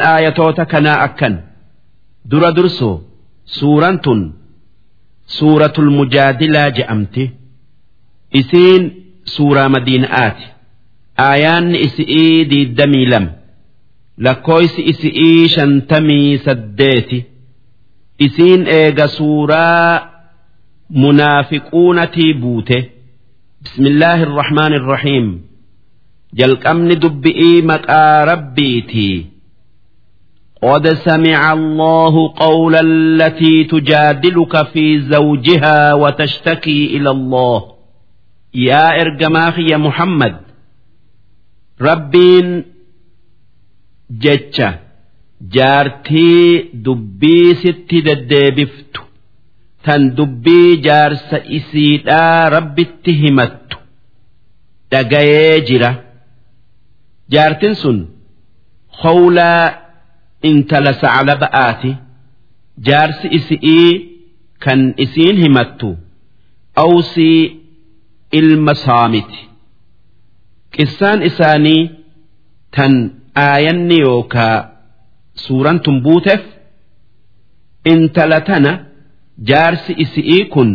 aayatoota kanaa akkan. Dura dursoo suuraan tun suuratul mujaadilaa je'amti. Isiin suuraa madiina'aati aayaanni isi'ii diiddamii lama lakkooysi isi'ii shantamii saddeeti isiin eega suuraa munaafiquunatii buute. Bismillaahi irrahmaani irrahiim jalqabni dubbi'ii maqaa rabbiitii قد سمع الله قول التي تجادلك في زوجها وتشتكي إلى الله يا إرجماخ يا محمد ربين جتشا جارتي دبي ست ددبفت تن دبي جارس إسيدا رب اتهمت دقايجرة جارتنسن خولا intala sacla ba'aati jaarsi isi'ii kan isiin himattu awsii ilma saamiti qissaan isaanii tan aayanni yookaa suuraan tun buuteef intala tana jaarsi isi'ii kun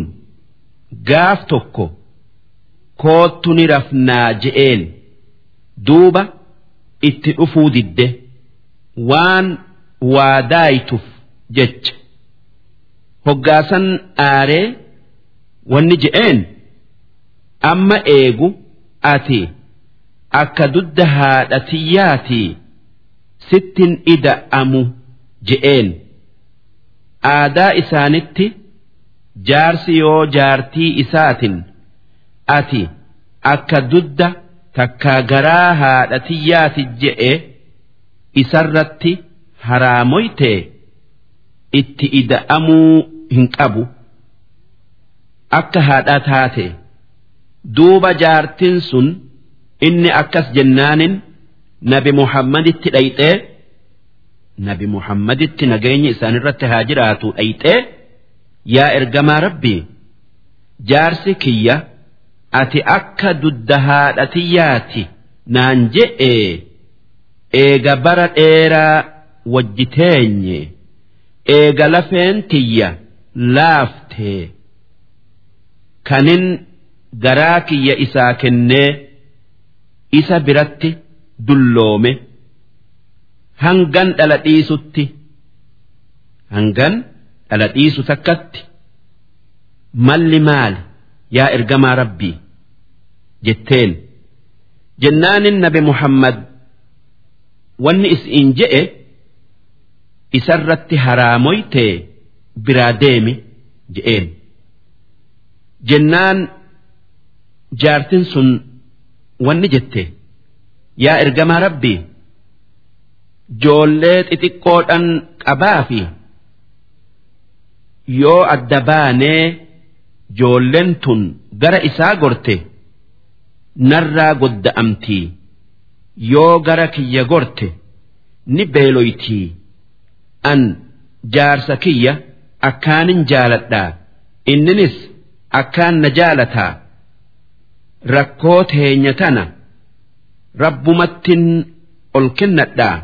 gaaf tokko koottu ni rafnaa je'een duuba itti dhufuu didde. waan waa daayituuf jecha hoggaasan aaree wanni je'een amma eegu ati akka dudda haadha tiyyaatii sittin ida'amu je'een aadaa isaanitti jaarsi yoo jaartii isaatin ati akka dudda takkaa garaa haadha tiyyaati je'e. isarratti haraamoytee itti ida'amuu hin qabu akka haadhaa taate duuba jaartiin sun inni akkas jennaanin nabi muhammaditti dhayxee nabi muhammaditti nageenyi isaanirratti haa jiraatu dhayxee yaa ergamaa rabbii jaarsi kiyya ati akka dudda haadha tiyyaati naan je'ee. eega bara dheeraa wajji teenye eega lafeen tiyya laaftee. Kanin garaa kiyya isaa kennee isa biratti dulloome. Hangan dhala dhiisutti hangan dhala dhiisu takkatti. Malli maali yaa ergamaa rabbii jetteen. Jennaanin nabi muhammad wanni isiin je'e isarratti haraamoytee biraa deemi je'een jennaan jaartin sun wanni jette yaa ergamaa rabbii joollee xixiqqoodhan qabaa fi yoo adda baanee joolleen tun gara isaa gorte narraa godda'amtii. yoo gara kiyya gorte ni beeloytii an jaarsa kiyya akkaanin jaaladhaa. Inninis akkaan na jaalataa. Rakkoo teenya tana rabbumattin ol kennadhaa.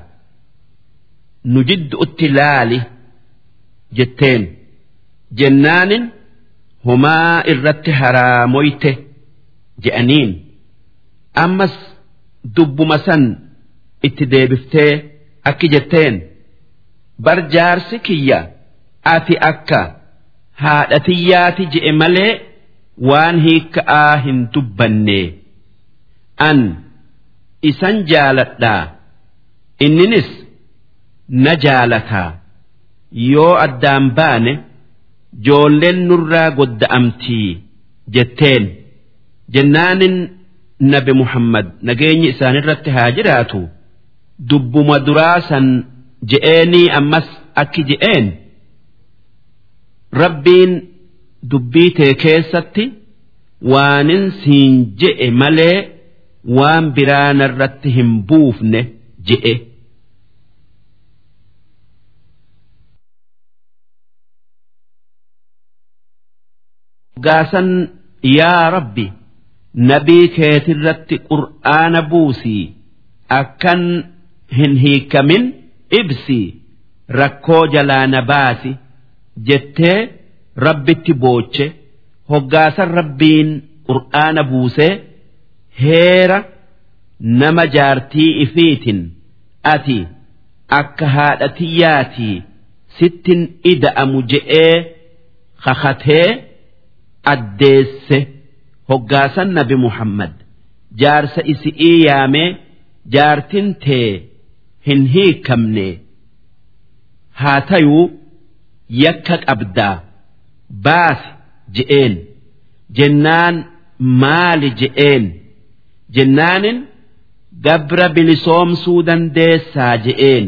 Nu jidduutti laali jetteen. Jennaanin homaa irratti haraamoyte je'aniin. Ammas dubbuma san itti deebiftee akki jetteen bar jaarsi kiyya ati akka haadha tiyyaati je'e malee waan hiikka'aa hin dubbanne an isan jaaladhaa. Inninis na jaalataa. Yoo addaan baane joolleen nurraa godda'amtii jetteen. Jennaanin nabi muhammad nageenyi isaanirratti haa jiraatu. Dubbuma duraa san je'eenii ammas akki je'een rabbiin dubbii tee keessatti waanin siin je'e malee waan biraa narratti hin buufne je'e. gaasan yaa rabbi nabii keetirratti qur'aana buusii akkan hin hiikamin ibsii rakkoo jalaa na baasi jettee rabbitti booche hoggaasan rabbiin qur'aana buusee heera nama jaartii ifiitin ati akka haadha tiyyaatii sittin ida'amu je'ee kakatee addeesse hoggaasan nabi Muhammad jaarsa isi'ii yaamee jaartin tee hin hiikamne. Haa tayuu yakka qabdaa baasi je'een. Jennaan maali je'een? Jennaanin gabra bilisoomsuu dandeessaa je'een.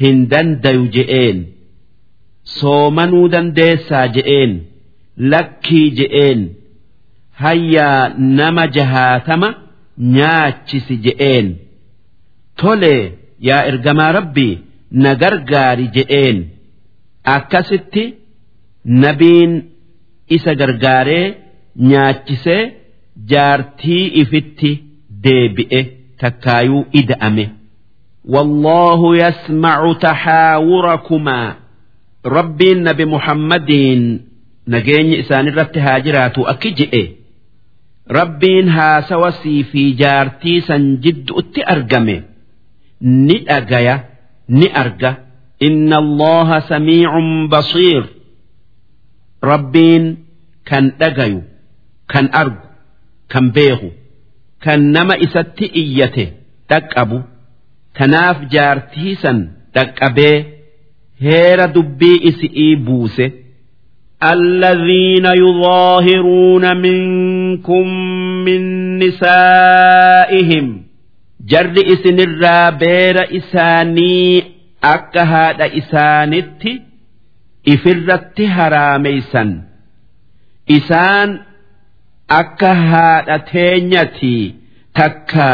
Hin dandayu je'een. Soomanuu dandeessaa je'een. Lakkii je'een. Hayyaa nama jahaatama nyaachisi je'een. Tolee yaa ergamaa rabbii na gargaari je'een akkasitti nabiin isa gargaaree nyaachisee jaartii ifitti deebi'e takkaayuu ida'ame. والله يسمع تحاوركما ربي النبي محمد نجين إسان الرت هاجرات أكجئ ربين ها سوسي في جارتي سنجد أتي أرقمه نئجيا نئرجى إن الله سميع بصير ربين كان أجيو كان أرجو كان بيغو كان نما إستي إيته تكأبو kanaaf jaartii san dhaqqabee heera dubbii isi'ii buuse. الذين يظاهرون منكم من نسائهم jarri isinirraa beera isaanii akka haadha isaanitti ifirratti haraameysan isaan akka haadha teenyatii takka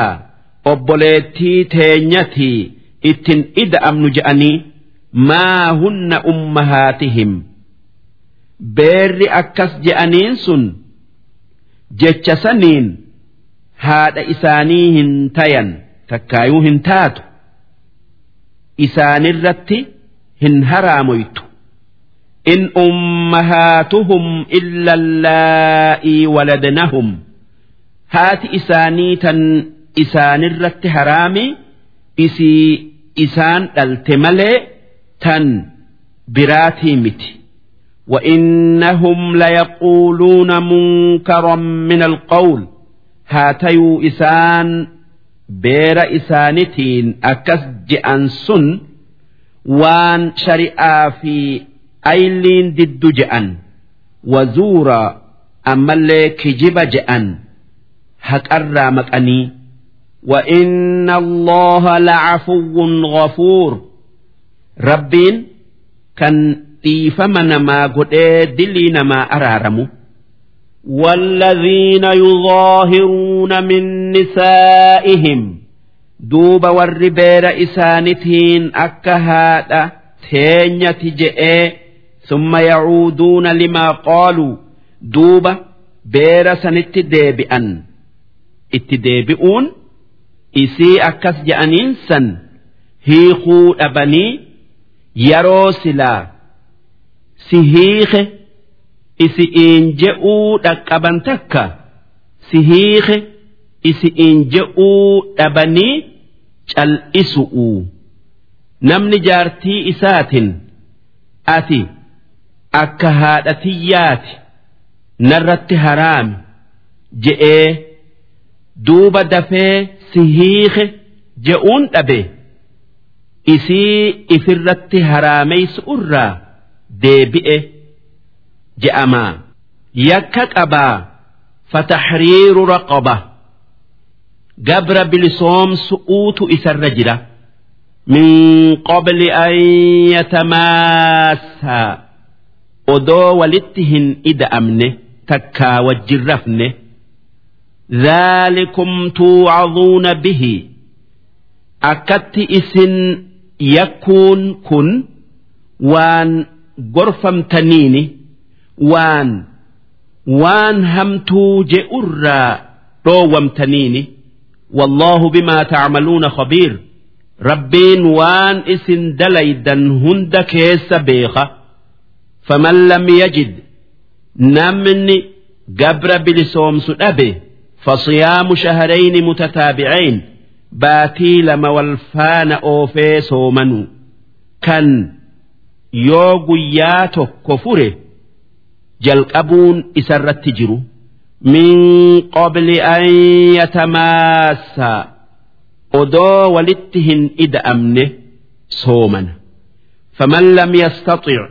obboleettii teenyatii ittin ida'amnu je'anii maa hunna ummahaatihim? Beerri akkas je'aniin sun jecha saniin haadha isaanii hin tayan takkaayuu hin taatu isaanirratti hin haraamoytu in ummahaatuhum illa allaa'ii waladnahum haati isaanii tan isaanirratti haraami isii isaan dhalte malee tan biraatii miti وإنهم ليقولون منكرا من القول هاتيو إسان بير إسانتين أكس جأن سن وان شرئا في أيلين ضد جأن وزورا أما اللي كجب جأن هك أرامك أني وإن الله لعفو غفور ربين كان dhiifama namaa godhee dilii namaa araaramu. والذين يظاهرون من نسائهم دوب والربير إسانتين أكهاد تينية جئ ثم يعودون لما قالوا دوب بير سنت ديبئا اتديبئون isii akkas je'aniin san hiikuu dhabanii yeroo silaa si hiike isi'iin je'uu dhaqqaban takka. Si hiike isi'iin je'uu dhabanii cal'isu'u namni jaartii isaatin ati akka haadha tiyyaati narratti haraami je'ee duuba dafee si hiike je'uun dhabe isii ifirratti haraameysu irraa deebi'e je'amaa yakka qabaa fataxriiru raqaba gabra bilisoomsu'uutu isarra jira min qabli an yatamaassaa odoo walitti hin ida'amne takkaa wajjin rafne ذلكم توعظون به أكت إسن يكون كن وان غرفم waan waan hamtuu je'urraa dhoowwamtaniini wallaahu bimaa tacmaluuna khabiir. Rabbiin waan isin dalaydan hunda keessa beeka. Faman lam yajid namni gabra bilisoomsu dhabe fasiyaamu shaharayni mutataabicayn baatii lama walfaana oofee soomanu. Kan yoo guyyaa tokko fure jalqabuun isarratti jiru min qabli an yatamaassaa odoo walitti hin ida'amne soomana faman lam yastaxic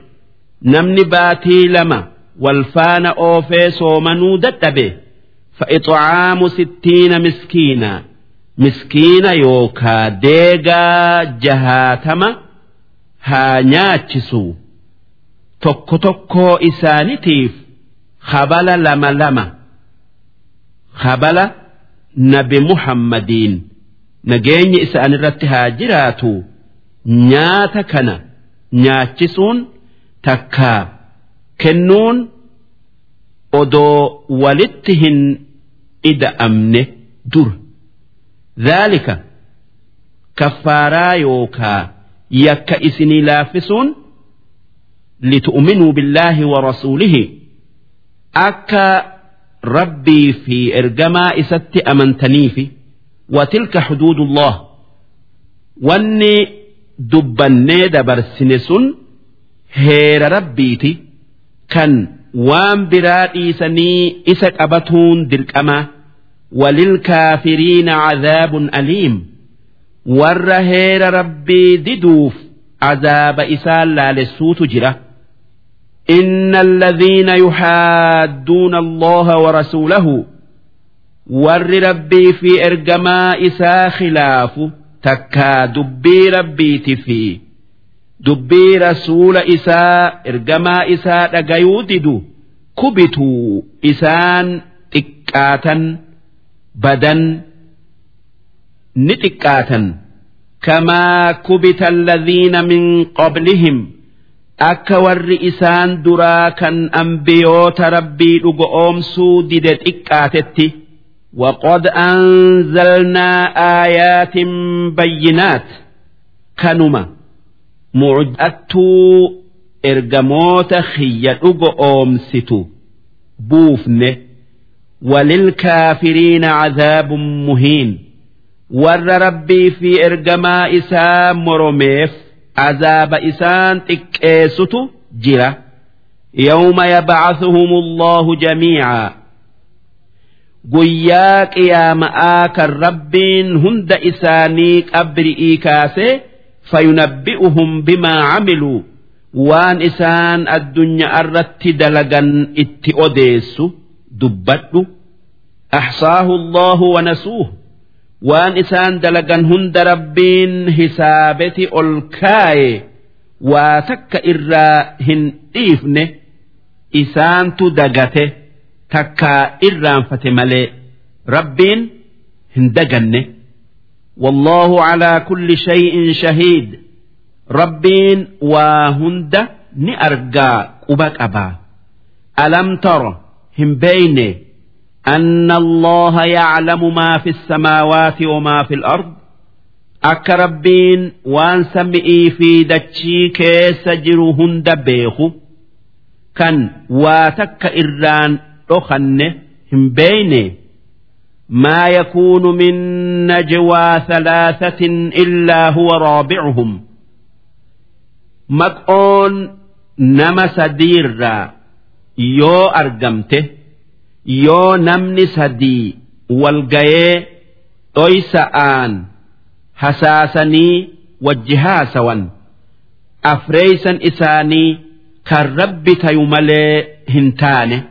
namni baatii lama wal faana oofee soomanuu dadhabe فإطعام ستين مسكينا مسكينا يوكا ديغا جهاتما haa nyaachisu tokko tokkoo isaanitiif habala lama lama. Habala nabi muhammadiin. Nageenyi isaanirratti haa jiraatu. Nyaata kana nyaachisuun takkaa kennuun odoo walitti hin ida'amne dura dhaalika kaffaaraa yookaa yakka isinii laaffisuun litu'minuu billaahi wa rasuulihi akka rabbii fi ergamaa isatti amantaniifi watilka xuduudullah wanni dubbannee dabarsine sun heera rabbiiti kan waan biraa dhiisanii isa qabatuun dirqamaa وللكافرين عذاب أليم warra heera rabbii diduuf azaaba isaan laalessuutu jira إن الذين يحادون الله ورسوله ور ربي في إرجما إسا خلاف تكا دبي ربي تفي دبي رسول إسا إرجما إسا دقيودد كبتوا إسان تكاتا بدن نتكاتا كما كبت الذين من قبلهم akka warri isaan duraa kan ambiyoota rabbii dhugo oomsuu dide xiqqaatetti waqad anzalnaa aayaatin bayyinaat. Kanuma mucattuu ergamoota xiyya dhugo oomsitu buufne walilkaafiriina cadaabun muhiin. Warra rabbii fi ergamaa isaa moromeef azaaba isaan xiqqeessutu jira yawma yabcathuhum allahu jamiica guyyaa qiyaama'aa kan rabbiin hunda isaanii qabri'ii kaasee fayunabbi'uhum bimaa camiluu waan isaan addunyaa irratti dalagan itti odeessu dubbadhu ahsaahu allahu wanasuuhu waan isaan dalagan hunda rabbiin hisaabeti ol kaaye waa takka irraa hin dhiifne isaantu dagate takkaa irraanfate malee rabbiin hin daganne والله على كل شيء شهيد ربين وهند نأرجى قبك أبا ألم تر هم بين أن الله يعلم ما في السماوات وما في الأرض أك ربين وان سمئي في دتشي كيس هند بيخو كان واتك إران دخنه هم بينه ما يكون من نجوى ثلاثة إلا هو رابعهم مكون نما سدير يو أرجمته yoo namni sadii walgayee dhoysa'aan hasaasanii wajji haasawan. Afreeysan isaanii kan rabbi tayu malee hin taane.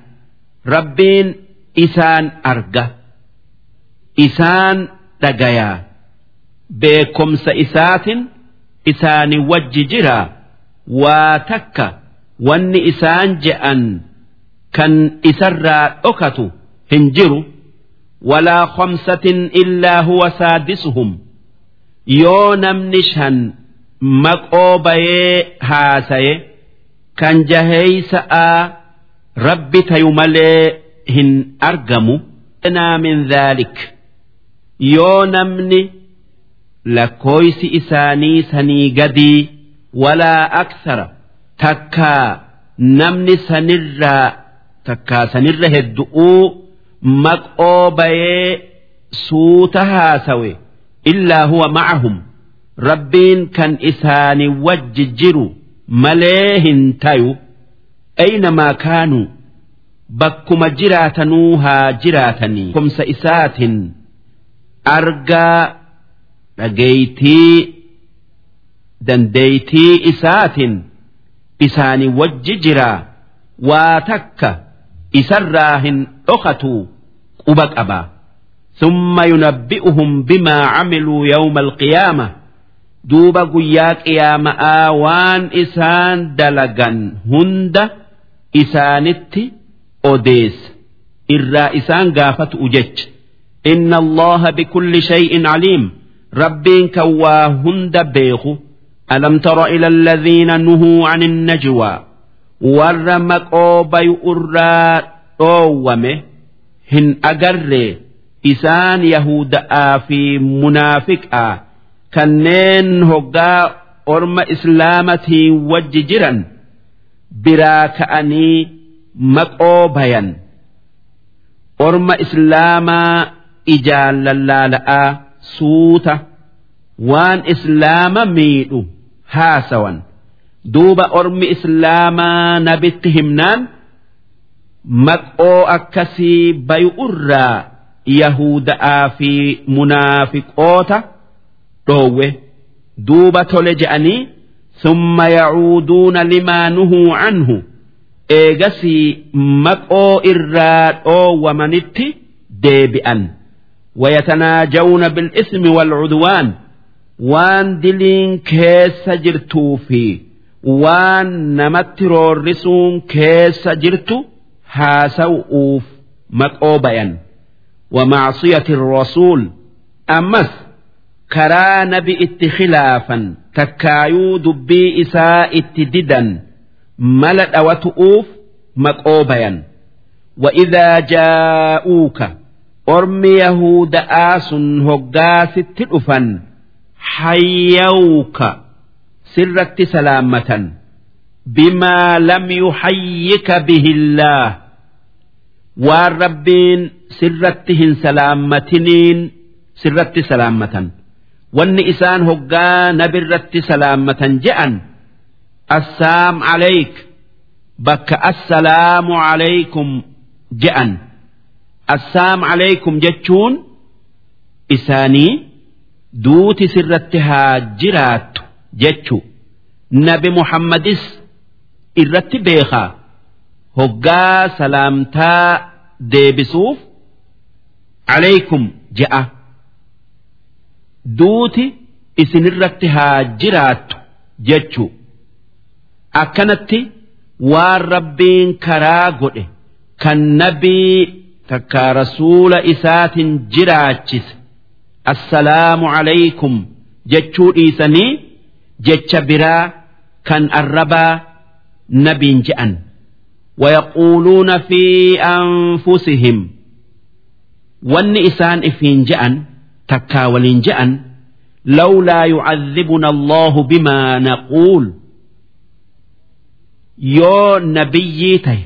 Rabbiin isaan arga. Isaan dhagayaa beekomsa isaatin isaani wajji jira waa takka wanni isaan je'an. Kan isarraa dhokatu hin jiru. Walaa khamsatin illaa huwa saadisuhum yoo namni shan maqoo bayee haasaye kan jaheeysa'aa rabbi tayu malee hin argamu. Naa min dhaalik yoo namni lakkooysi isaanii sanii gadii walaa aksara takkaa namni sanirraa takkaa sanirra heddu'uu maqoo bayee suuta haasawe illaa huwa ma'ahum. Rabbiin kan isaanii wajji jiru malee hin tayu. Aynamaa kaanuu bakkuma jiraatanuu haa jiraatanii. Kumsa isaatiin argaa dhageeytii dandeeytii isaatiin isaanii wajji jiraa. Waa takka isarraa hin dhokatuu quba qabaa ثم ينبئهم بما عملوا يوم القيامة دوب قيا قيامة آوان إسان دلقا هند إسانت أوديس إرا إسان قافت أجج إن الله بكل شيء عليم ربين كوا هند بيخو ألم تر إلى الذين نهوا عن النجوى warra maqoo bay'urraa dhoowwame hin agarre isaan yahuda'aa fi munaafiqaa kanneen hoggaa orma islaamatiin wajji jiran biraa ka'anii maqoo bayan orma islaamaa ijaan lallaala'aa suuta waan islaama miidhu haasawan. duuba ormi islaamaa nabitti himnaan maqoo akkasii bayu irraa yahuda'aa fi munaafiqoota dhoowwe duuba tole je'anii summa yacuuduuna limaa nuhuu canhu eegasii maqoo irraa dhoowwamanitti deebi'an ويتناجون بالإثم والعدوان وان دلين كيس جرتو waan namatti roorrisuun keessa jirtu haasa'uuf maqoo bayan. Wa macsiyati rasuul ammas karaa nabi itti khilaafan takkaayuu dubbii isaa itti didan mala dhawatu'uuf maqoo bayan. Wa idaa jaa'uuka ormi yahuuda'aa sun hoggaasitti dhufan hayyawuka. sirratti salaammatan. Bimaa lam yuhayyika bihillaah waan rabbiin sirratti hin salaammatiniin sirratti salaammatan. Wanni isaan hoggaa nabirratti salaammatan je'an assaam alayk bakka assalaamu alaykum je'an. Assaam alaykum jechuun isaanii duuti sirratti haa jiraattu. jechu. Nabi muhammadis irratti beekaa. Hoggaa salaamtaa deebisuuf alaykum je'a. Duuti isinirratti haa jiraattu jechu. Akkanatti waan rabbiin karaa godhe kan nabii takkaa rasuula isaatiin jiraachise. Assalaamu alaykum jechuu dhiisanii. jecha biraa kan arrabaa nabiin je'an. Wayaquuluuna fi anfusihim. Wanni isaan ifiin je'an takkaa waliin je'an lawlaa yucadhibuna allaahu bimaa naquul. Yoo nabiyyii tahe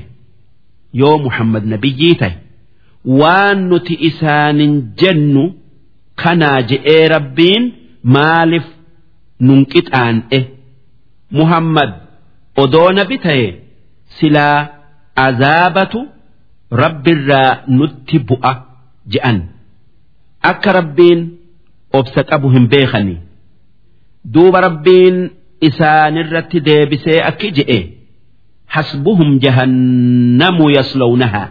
yoo muhammad nabiyyii tahe waan nuti isaanin jennu kanaa je'ee rabbiin maaliif nun qixaan'e muhammad odoo nabi tahe silaa azaabatu rabbirraa nutti bu'a je'an. Akka rabbiin obsa qabu hin beekani. Duuba rabbiin isaanirratti deebisee akki je'e hasbuhum jahannamu yaslawnaha.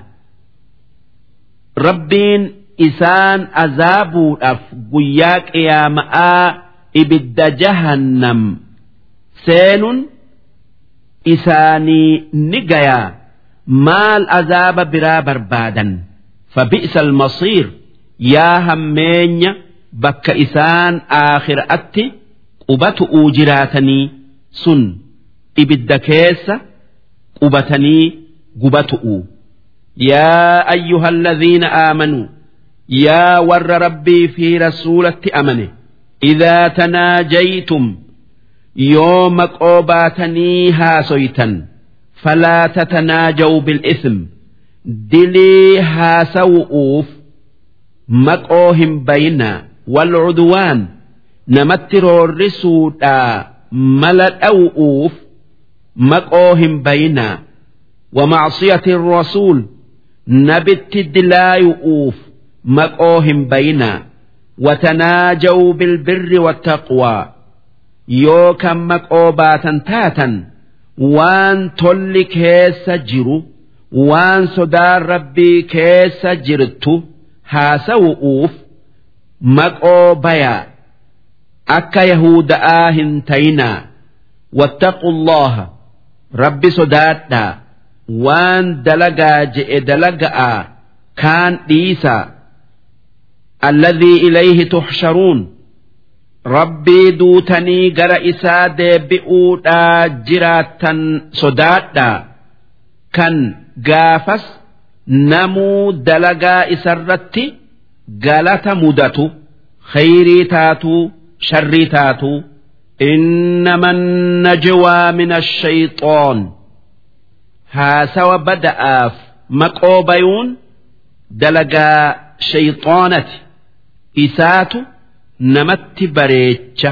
Rabbiin isaan azaabuudhaaf guyyaa qiyaama'aa ibidda jahannam. Seenuun isaanii ni gayaa maal azaaba biraa barbaadan? Fabi'sa almasiir yaa hammeenya bakka isaan aakhiraatti qubatu'uu jiraatanii sun ibidda keessa qubatanii gubatu'u yaa ayyuha alladhiina aamanuu yaa warra rabbii fi rasuulatti amane إذا تناجيتم يوم قوباتني هاسويتا فلا تتناجوا بالإثم دلي هاسوؤوف مقوهم بينا والعدوان نمتر الرسودا ملت أوؤوف مقوهم بينا ومعصية الرسول نبت دلايؤوف مقوهم بينا وتناجوا بالبر والتقوى يوكا مقوباتا تاتا وان تولي كيس جرو وان صدار ربي كيس جرتو هاسوؤوف مقوبيا أكا يهود آهن تينا واتقوا الله ربي صداتا وان دلقا جئ دلقا كان ديسا الذي إليه تحشرون ربي دوتني جرى إساد بؤودا جراتا صداتا كان قافس نمو دلقا إسرتي قالت مدتو خيري تاتو شري تاتو إنما النجوى من الشيطان هاسوا بدأ مقوبيون دلقا shayxaanati isaatu namatti bareecha.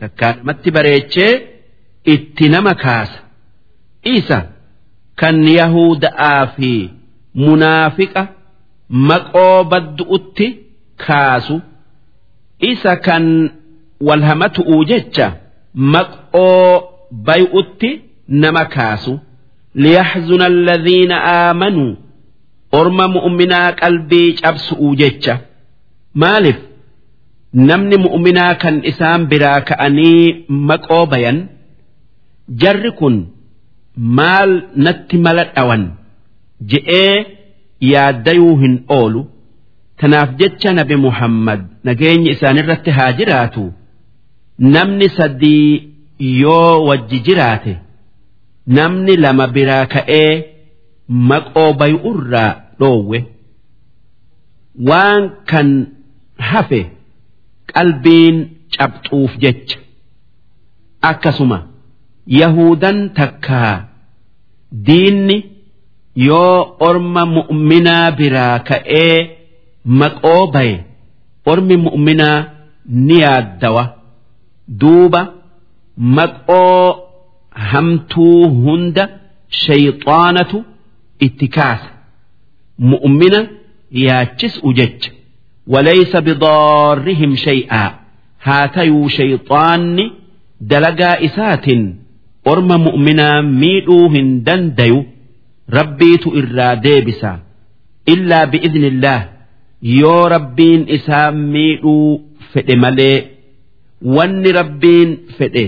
Takkaa namatti bareechee itti nama kaasa. Isa kan yahudaa fi munaafiqa maqoo baddu'utti kaasu. Isa kan walhamatu'uu jecha maqoo bay'utti nama kaasu. Liyaxzuna alladhiina aamanuu orma mu'minaa qalbii cabsu'uu jecha. Maaliif namni mu'minaa kan isaan biraa ka'anii maqoo bayan jarri kun maal natti mala dhawan je'ee yaaddayuu hin oolu? Tanaaf jecha nabi muhammad nageenyi isaanirratti haa jiraatu? Namni sadii yoo wajji jiraate namni lama biraa ka'ee maqoo bay'urraa dhoowwe? Waan kan hafe. Qalbiin cabxuuf jecha. Akkasuma yahudan takkaa diinni yoo orma mu'minaa biraa ka'ee maqoo baye ormi mu'minaa ni yaaddawa. Duuba maqoo hamtuu hunda shayxaanatu itti kaasa. Mu'mina yaachis'u jecha walaysa bidaarrihim shay'aa haa tayuu shayxaanni dalagaa isaatiin orma mu'minaa miidhuu hin dandayu rabbiitu irraa deebisa illaa bi'idnillaah yoo rabbiin isaa miidhuu fedhe malee wanni rabbiin fedhe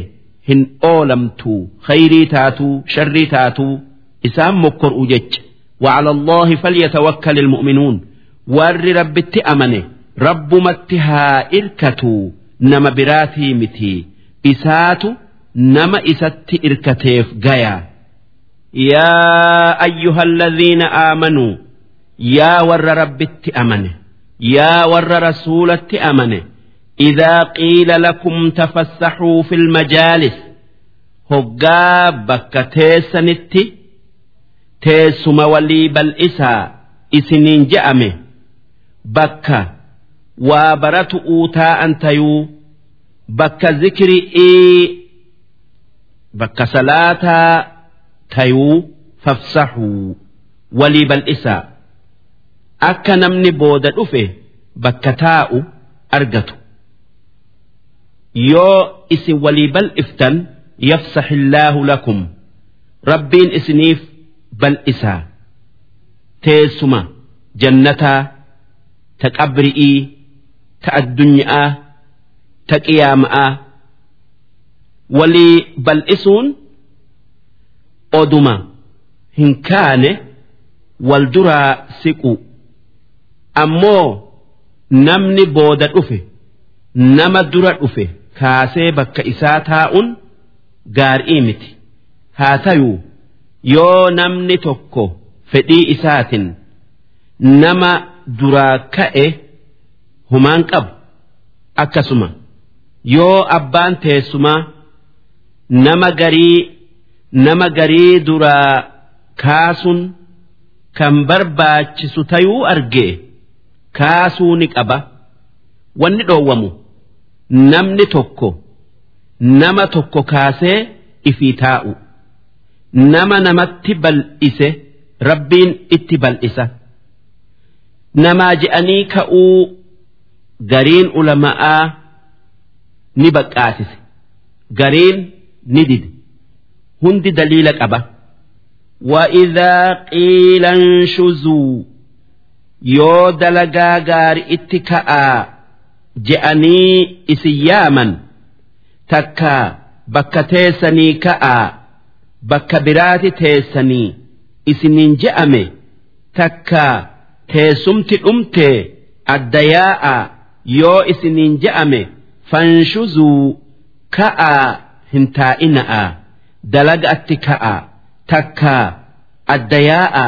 hin oolamtuu khayrii taatuu sharrii taatuu isaan mokkor'u jecha وعلى الله فليتوكل المؤمنون warri rabbitti amane rabbumatti haa irkatu nama biraatii miti isaatu nama isatti irkateef gaya yaa ayyuhalladhiina aamanuu yaa warra rabbitti amane yaa warra rasuulatti amane idaa qiila lakum tafassaxuu fil majaalis hoggaa bakka teessanitti teessuma walii bal'isaa isiniin je'ame. Bakka. Waa baratu taa'an tayuu. Bakka zikri'ii bakka salaataa tayuu. Fafsahuu walii bal'isaa akka namni booda dhufe bakka taa'u argatu. Yoo isin walii bal'iftan yafsaxillaahu lakum. Rabbiin isiniif bal'isaa teessuma. Jannataa ta qabri'ii ta addunyaa ta qiyaama'aa walii bal'isuun oduma hin kaane wal duraa siqu ammoo namni booda dhufe nama dura dhufe kaasee bakka isaa taa'uun gaarii miti haa tayuu yoo namni tokko fedhii isaatiin nama duraa ka'e humaan qabu akkasuma. Yoo abbaan teessumaa nama garii nama garii duraa kaasuun kan barbaachisu tayuu argee kaasuu ni qaba. Wanni dhoowwamu namni tokko nama tokko kaasee ifii taa'u. Nama namatti bal'ise rabbiin itti bal'isa namaa je'anii ka'uu gariin ulama'aa ni baqqaasise gariin ni dide hundi daliila qaba. وإذا قيل انشزوا yoo dalagaa gaari itti ka'aa je'anii isin yaaman takka bakka teessanii ka'aa bakka biraati teessanii isiniin je'ame takka teessumti dhumte adda yaa'a yoo isiniin je'ame fanshuzuu ka'aa hin taa'ina'a dalaga atti ka'aa takka adda yaa'a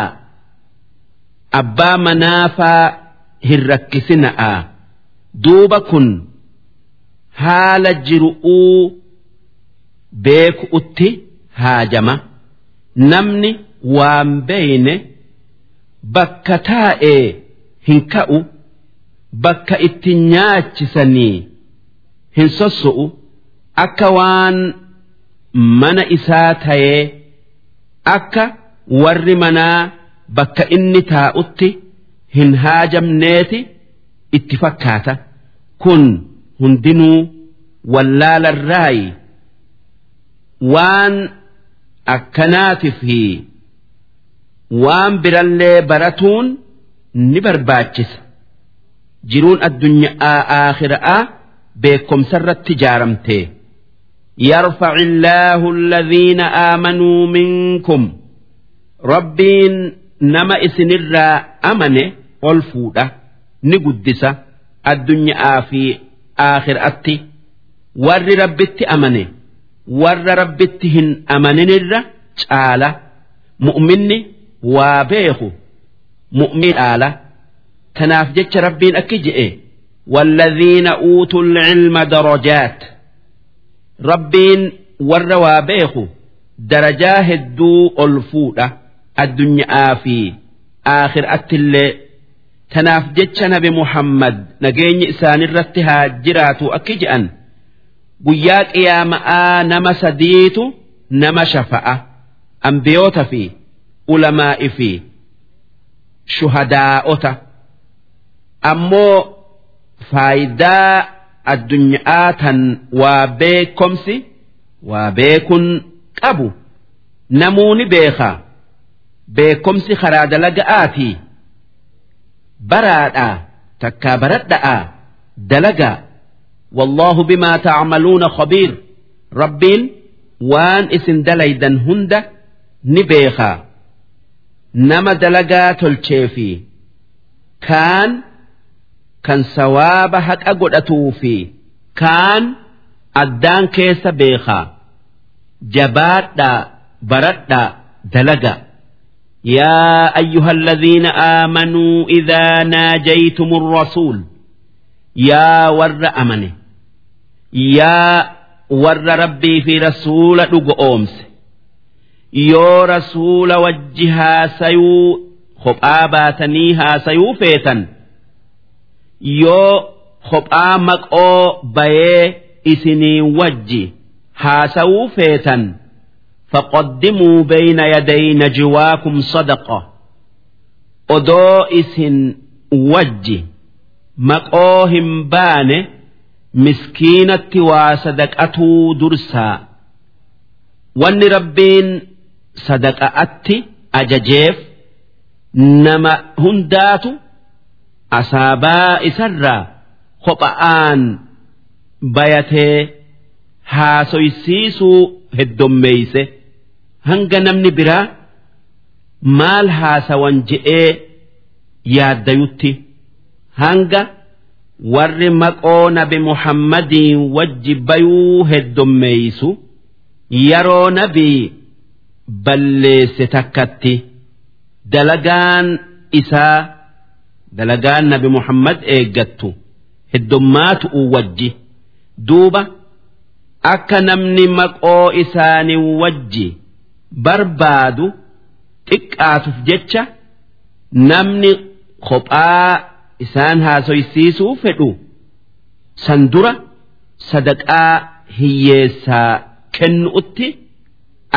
abbaa manaafaa hin rakkisina'a duuba kun haala jiru'uu beeku'utti haajama. Namni waan beeyne bakka taa'ee hin ka'u bakka itti nyaachisanii hin sosso'u akka waan mana isaa ta'ee akka warri manaa bakka inni taa'utti hin haajamneeti itti fakkaata. Kun hundinuu wallaalarraayi. Waan akkanaatii fi waan birallee baratuun ni barbaachisa jiruun addunyaa aakhiraa beekomsarratti ijaaramte يرفع الله الذين آمنوا منكم ربين nama isinirraa amane ol fuudha ni guddisa addunyaa fi aakhiraatti warri rabbitti amane warra rabbitti hin amaninirra caala mu'minni waa beeku mu'min dhaala tanaaf ربين rabbiin والذين أوتوا العلم درجات ربين ور وابيخ درجاه الدوء الفودة الدنيا في آخر أتل تناف نبي محمد نجيني إسان الرتها جرات أكجأن قياك يا مآ آنما سديتو نما شفأة أنبيوت فيه ulamaa'i fi shuhadaa'ota ammoo faayidaa addunyaa tan waa beekomsi waa beekun qabu. Namuuni beekaa beekomsi karaa dalaga'aatii. Baraadhaa takkaa baradha'aa dalagaa. Wallaahu bimaa tacmaluuna khabiir. Rabbiin waan isin dalaydan hunda ni beekaa. دلقا تلشيفي كان كان سواب حق أقول أتوفي كان أدان كيس بيخا جبات دا برد دا دلقا يا أيها الذين آمنوا إذا ناجيتم الرسول يا ور أمنه يا ور ربي في رسول yoo rasuula wajji haasayuu kophaa baatanii haasayuu feetan. Yoo kophaa maqoo bayee isinii wajji haasawuu feetan. Faqaddimuu bayna yaday najwaakum sadaqa. Odoo isin wajji maqoo hin baane miskiinatti waa sadaqatuu dursaa. Wanni rabbiin sadaqa'atti ajajeef nama hundaatu asaabaa isarraa kopha'aan bayatee haasoysiisuu heddommeeyse hanga namni biraa maal haasawan je'ee yaaddayutti. Hanga warri maqoo nabi muhammadiin wajji bayuu heddommeeysu yeroo nabii balleesse takkatti dalagaan isaa dalagaan nabi muhammad eeggattu heddummaatu wajji duuba akka namni maqoo isaanii wajji barbaadu xiqqaatuuf jecha namni kophaa isaan haasoysiisuu fedhu san dura sadaqaa hiyyeessaa kennuutti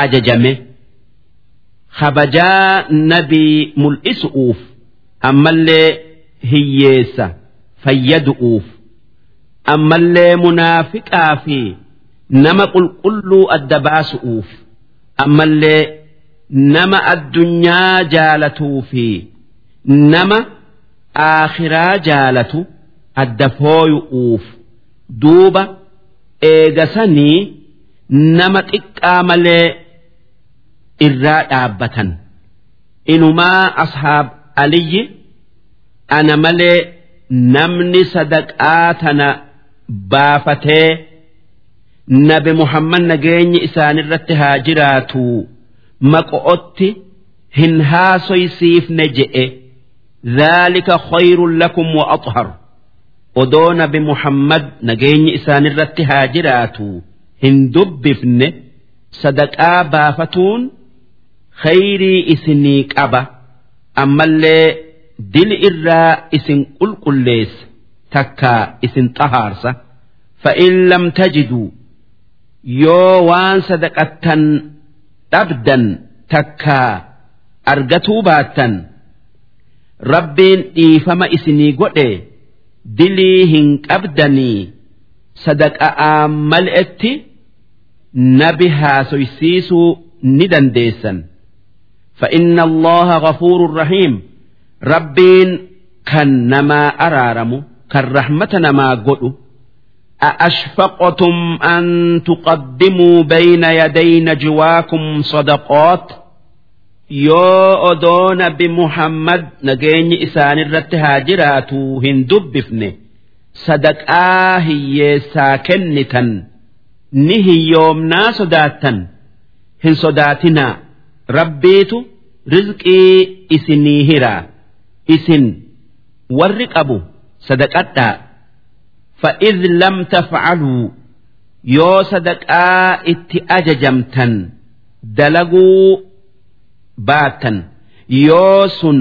ajajame kabajaa nabii mul'isuuf ammallee hiyyeessa fayyadu'uuf ammallee munaafiqaa fi nama qulqulluu adda baasu'uuf ammallee nama addunyaa jaalatuu fi nama aakhiraa jaalatu adda fooyu'uuf duuba eegasanii nama xiqqaa malee irraa dhaabbatan. Inumaa ashaab aliyyi ana malee namni sadaqaa tana baafatee nabi muhammad nageenyi isaanirratti haa jiraatu. Maqo'otti hin haasoysiifne je'e. Khayrun lakum wa axhar odoo nabi muhammad nageenyi isaanirratti haa jiraatu. Hin dubbifne sadaqaa baafatuun khayrii isinii qaba ammallee dili irraa isin qulqulleessa takkaa isin xahaarsa. Fa'in lam tajiduu yoo waan sadaqattan dhabdan takkaa argatuu baattan rabbiin dhiifama isinii godhe dilii hin qabdanii sadaqa'aa mal'etti nabi haasoysiisuu ni dandeessan فإن الله غفور رحيم ربين كان نما أرارم كالرحمة نما قلوا أأشفقتم أن تقدموا بين يدي نجواكم صدقات yoo odoo nabi muhammad nageenyi isaan irratti haa jiraatu hin dubbifne sadaqaa hiyyeessaa kennitan ni hiyyoomnaa sodaattan hin sodaatinaa rabbiitu rizqii isinii hira. Isin warri qabu sadaqadhaa fa'id lam tafcaluu yoo sadaqaa itti ajajamtan dalaguu baattan yoo sun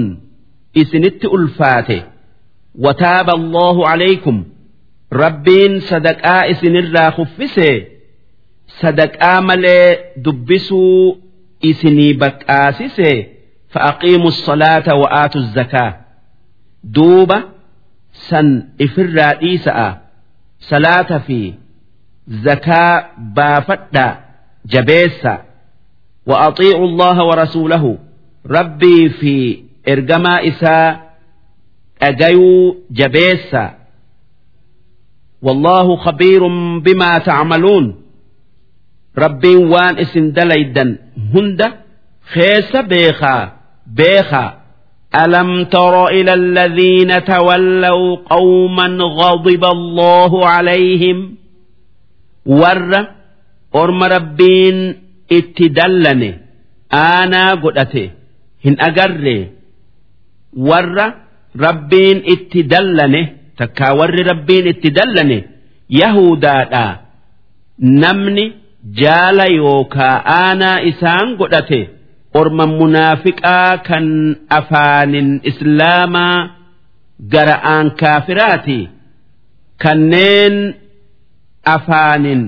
isinitti ulfaate wataaba allahu alaykum rabbiin sadaqaa isinirraa kuffisee sadaqaa malee dubbisuu isinii baqqaasisee فأقيموا الصلاة وآتوا الزكاة دوبة سن إفر إيساء صلاة في زكاة بافتا جبيسا وأطيعوا الله ورسوله ربي في إرجما إساء أجيو جبيسا والله خبير بما تعملون ربي وان اسم دليدا هند خيس بيخا بيخا ألم تر إلى الذين تولوا قوما غضب الله عليهم ور أرم ربين اتدلني أنا قدته هن أقر ور ربين اتدلني تكا ور ربين اتدلني يهودا نمني جال يوكا أنا إسان قدته orma munaafiqaa kan afaanin islaamaa gara'aan kaafiraati kanneen afaanin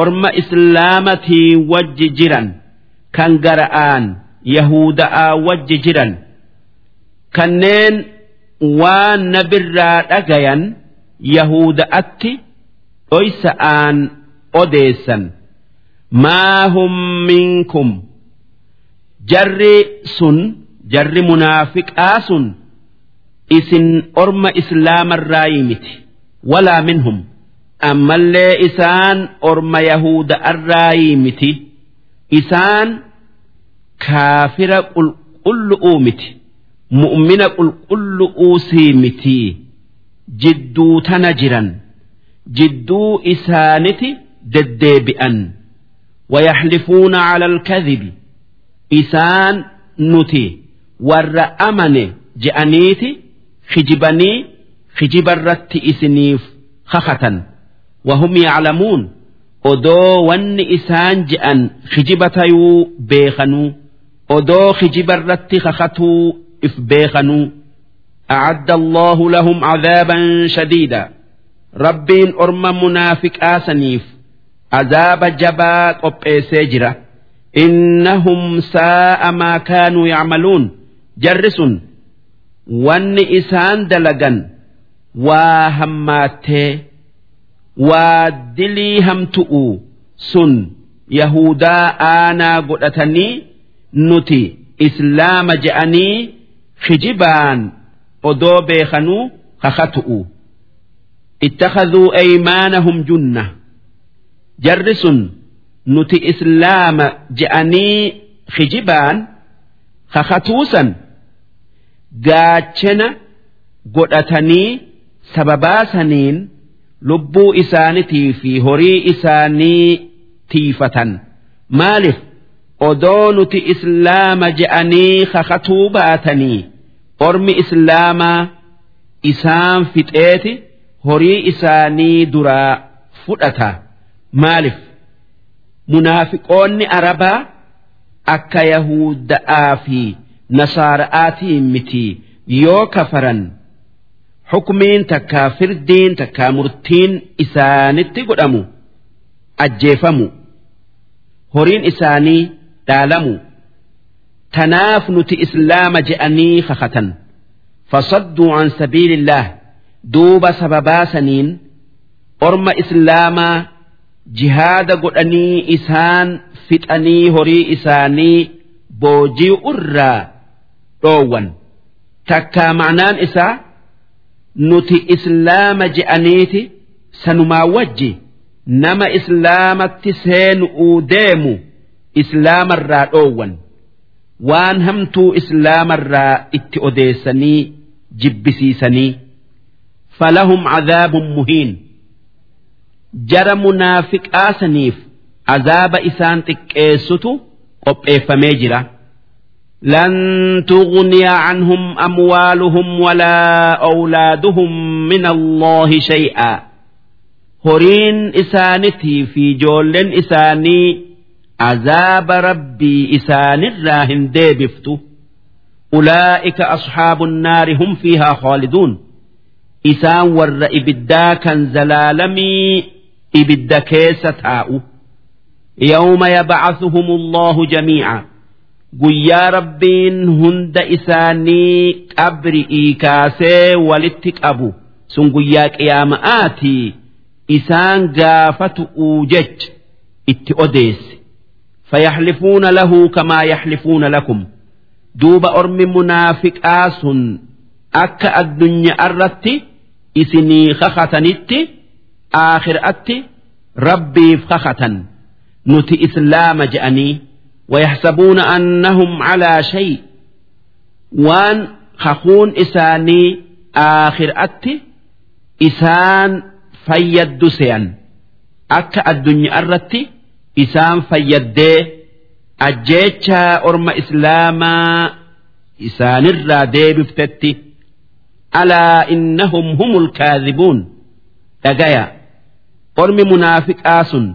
orma islaamatii wajji jiran kan gara'aan yahuda'aa wajji jiran kanneen waan nabirraa dhagayan yahuda'atti dhoysa'aan odeessan. Maa hum minkum jarri sun jarri munaafiqaa sun isin orma islaamarraa miti walaa minhum ammallee isaan orma yahuuda'arraa miti isaan kaafira qulqullu'uu miti mu'mina qulqullu'uusii miti jidduu tana jiran jidduu isaaniti deddeebi'an ويحلفون على الكذب isaan nuti warra amane je'aniiti kijibanii kijibarratti isiniif kakatan وهم يعلمون odoo wanni isaan je'an kijiba tayuu beekanuu odoo kijiba irratti kakatuu if beekanuu أعد الله لهم عذابا شديدا ربين أرم منافق آسنيف عذاب جبا innahum saa'a maa kaanuu yacmaluun. Jarri sun wanni isaan dalagan waa hammaattee waa dilii hamtu'u sun yahudaa aanaa godhatanii nuti islaama je'anii kijibaan odoo beekanuu kakatu'u. Ittakaduu aymaanahum junna jarri sun nuti islaama je'anii kijibaan kakatuusan gaachana godhatanii sababaasaniin lubbuu isaanitii fi horii isaanii tiifatan. Maaliif odoo nuti islaama je'anii kakatuu baatanii ormi islaamaa isaan fixeeti horii isaanii duraa fudhata. Maaliif munaafiqoonni arabaa akka yahuda'aa fi nasaara'aatiin miti yoo kafaran xukmiin takkaa firdiin takkaa murtiin isaanitti godhamu ajjeefamu horiin isaanii dhaalamu. Tanaaf nuti islaama je'anii kakatan. Fasadduu an sabiilillah duuba sababaa saniin orma islaamaa jihaada godhanii isaan fixanii horii isaanii boojii irraa dhoowwan. Takkaa ma'naan isaa nuti islaama je'aniiti sanumaa wajji. Nama islaamatti seenu'uu deemu islaamarraa dhoowwan. Waan hamtuu islaamarraa itti odeessanii jibbisiisanii. Falahum cadaabun muhiin jara munaafiqaasaniif azaaba isaan xiqqeessutu qopheeffamee jira لن تغني عنهم أموالهم ولا أولادهم من الله شيئا هرين إسانتي في جول إساني عذاب ربي إسان الراهن ديبفتو أولئك أصحاب النار هم فيها خالدون إسان ور إبدا كان زلالمي ibidda keessa taa'u yawma yabcasuhumullahu jamiica guyyaa rabbiin hunda isaanii qabri'ii kaasee walitti qabu sun guyyaa qiyaama'aatii isaan gaafatu'uu jecha itti odeesse fayyaxlifuuna lahu kamaa yaxlifuuna lakum duuba ormi munaafiqaa sun akka addunyaa irratti isinii kakatanitti aakhiraatti rabbiif kakatan nuti islaama je'anii wayahsabuuna annahum calaa shay. Waan kakuun isaanii aakhiraatti isaan fayyaddu se'an. Akka addunyaa irratti isaan fayyaddee ajjeechaa orma islaamaa isaanirraa deebiftetti. Alaa innahum humul kaadhibuun. Dhagaya. ormi munaafiqaa sun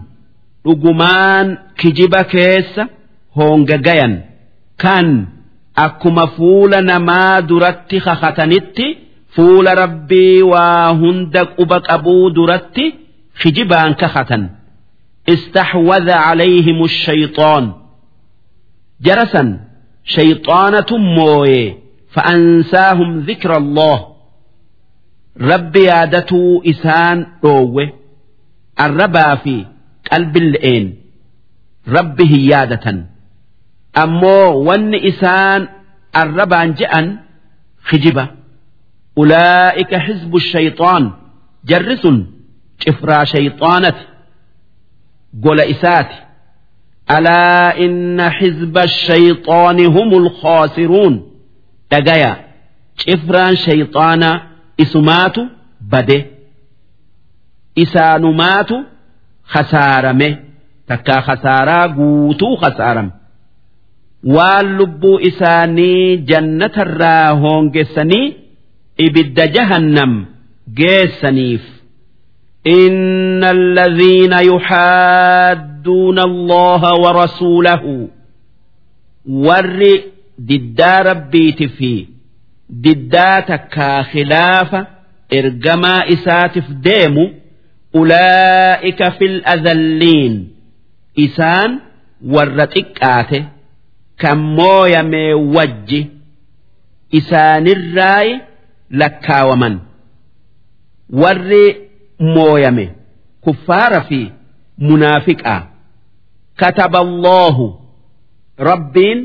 dhugumaan kijiba keessa hoongagayan kan akkuma fuula namaa duratti kakatanitti fuula rabbii waa hunda quba qabuu duratti kijibaan kakatan. Istahwadha calayhimu shayxoon. Jarasan shayxaanatu mooye fa'ansaahum dhikra allah rabbi yaadatuu isaan dhoowwe. arrabaa fi qalbin le'een rabbi hin yaadatan ammoo wanni isaan arrabaan je'an hijiba ulaa'ika xizbu shayxaan jarri sun cifraa shayxaanati gola isaati alaa inna xizba shayxaani humul khaasiruun. Dhagaya cifraan shayxaana isumaatu bade. isaanumaatu khasaarame takkaa khasaaraa guutuu khasaarame waan lubbuu isaanii jannatarraa hoongessanii ibidda jahannam geessaniif إن الذين يحادون الله ورسوله ور ددا ربيت في دداتك خلاف إرجما إساتف ديمو ulaa'ika fil azalliin. Isaan warra xiqqaate kan mooyamee wajji isaanirraayi lakkaawaman. Warri mooyame kuffaara fi munaafiqaa. Kataba alloohu rabbiin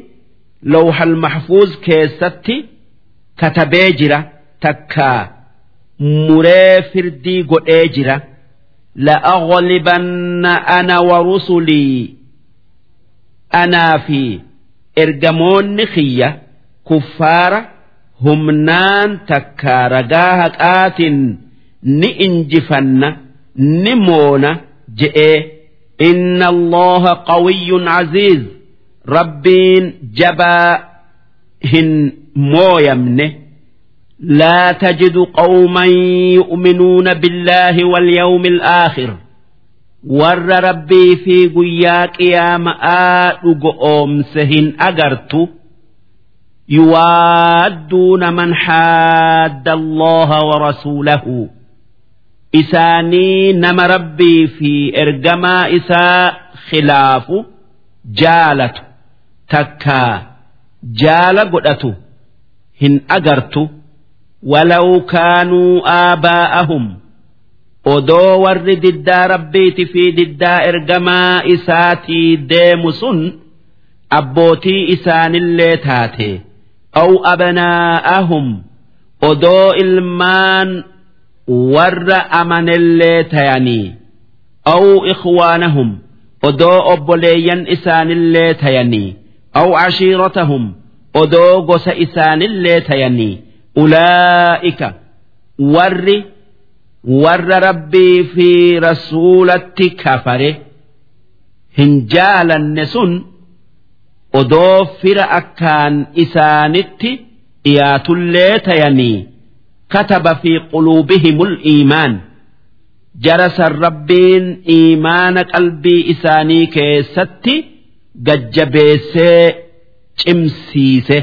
lawhal maxfuuz keessatti katabee jira takkaa. Muree firdii godhee jira. Ana wa rusulii anaa fi ergamoonni kiyya kuffaara humnaan takkaa ragaa haqaatiin ni injifanna ni moona je'ee inna allaha qawiyyun aziiz rabbiin jabaa hin mooyamne لا تجد قوما يؤمنون بالله واليوم الآخر. ور ربي في قياك يا ماء سهن أجرت يوادون من حاد الله ورسوله. إساني نم ربي في إرجما إساء خلاف جالت. تكا جال قدته هن أجرت ولو كانوا آباءهم odoo warri diddaa rabbiiti fi diddaa ergamaa isaatii deemu sun abbootii isaanillee taate aw abnaa'ahum odoo ilmaan warra amanellee tayanii aw ikhwaanahum odoo obboleeyyan isaanillee tayanii aw cashiiratahum odoo gosa isaanillee tayanii ulaa'ika warri warra rabbii fi rasuulatti kafare hin jaalanne sun odoo fira akkaan isaanitti dhiyaatullee tayanii kataba fi quluubihimul iimaan jarasan rabbiin iimaana qalbii isaanii keessatti gajjabeessee cimsiise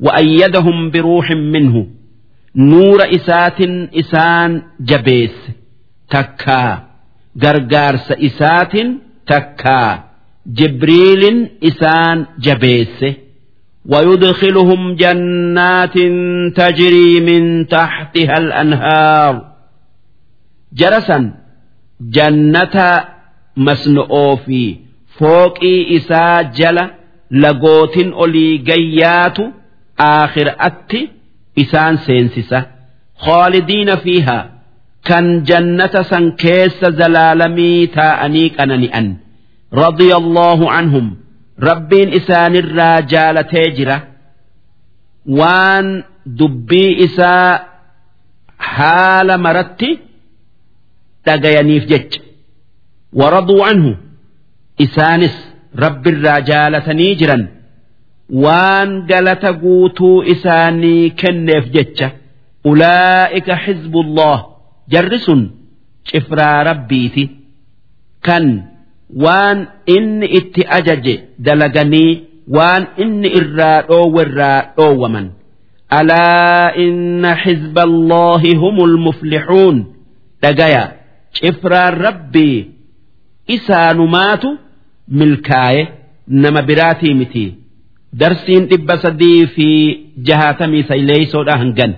وأيدهم بروح منه نور إسات إسان جبيس تكا غرغارس إسات تكا جبريل إسان جبيس ويدخلهم جنات تجري من تحتها الأنهار جرسا جنة مسنؤ في فوق إسا جل لقوت أولي جيات aakhiraatti isaan seensisa. Khaalidiina fiihaa kan jannata san keessa zalaalamii taa'anii qanani'an. Radiyallaahu anhum rabbiin isaanirraa jaalatee jira. Waan dubbii isaa haala maratti dhagayaniif jecha. Waraduu anhu isaanis rabbiirraa jaalatanii jiran. Waan galata guutuu isaanii kenneef jecha ulaa'ika xizbullah jarri sun cifraa rabbiiti. Kan waan inni itti ajaje dalaganii waan inni irraa dhoowwerraa dhoowwaman alaa inna xizba allaahi humul muflixuun dhagaya cifraan rabbii isaanumaatu milkaaye nama biraatii miti darsiin dhibba sadii fi jahaatamii sayleeysoodha hangan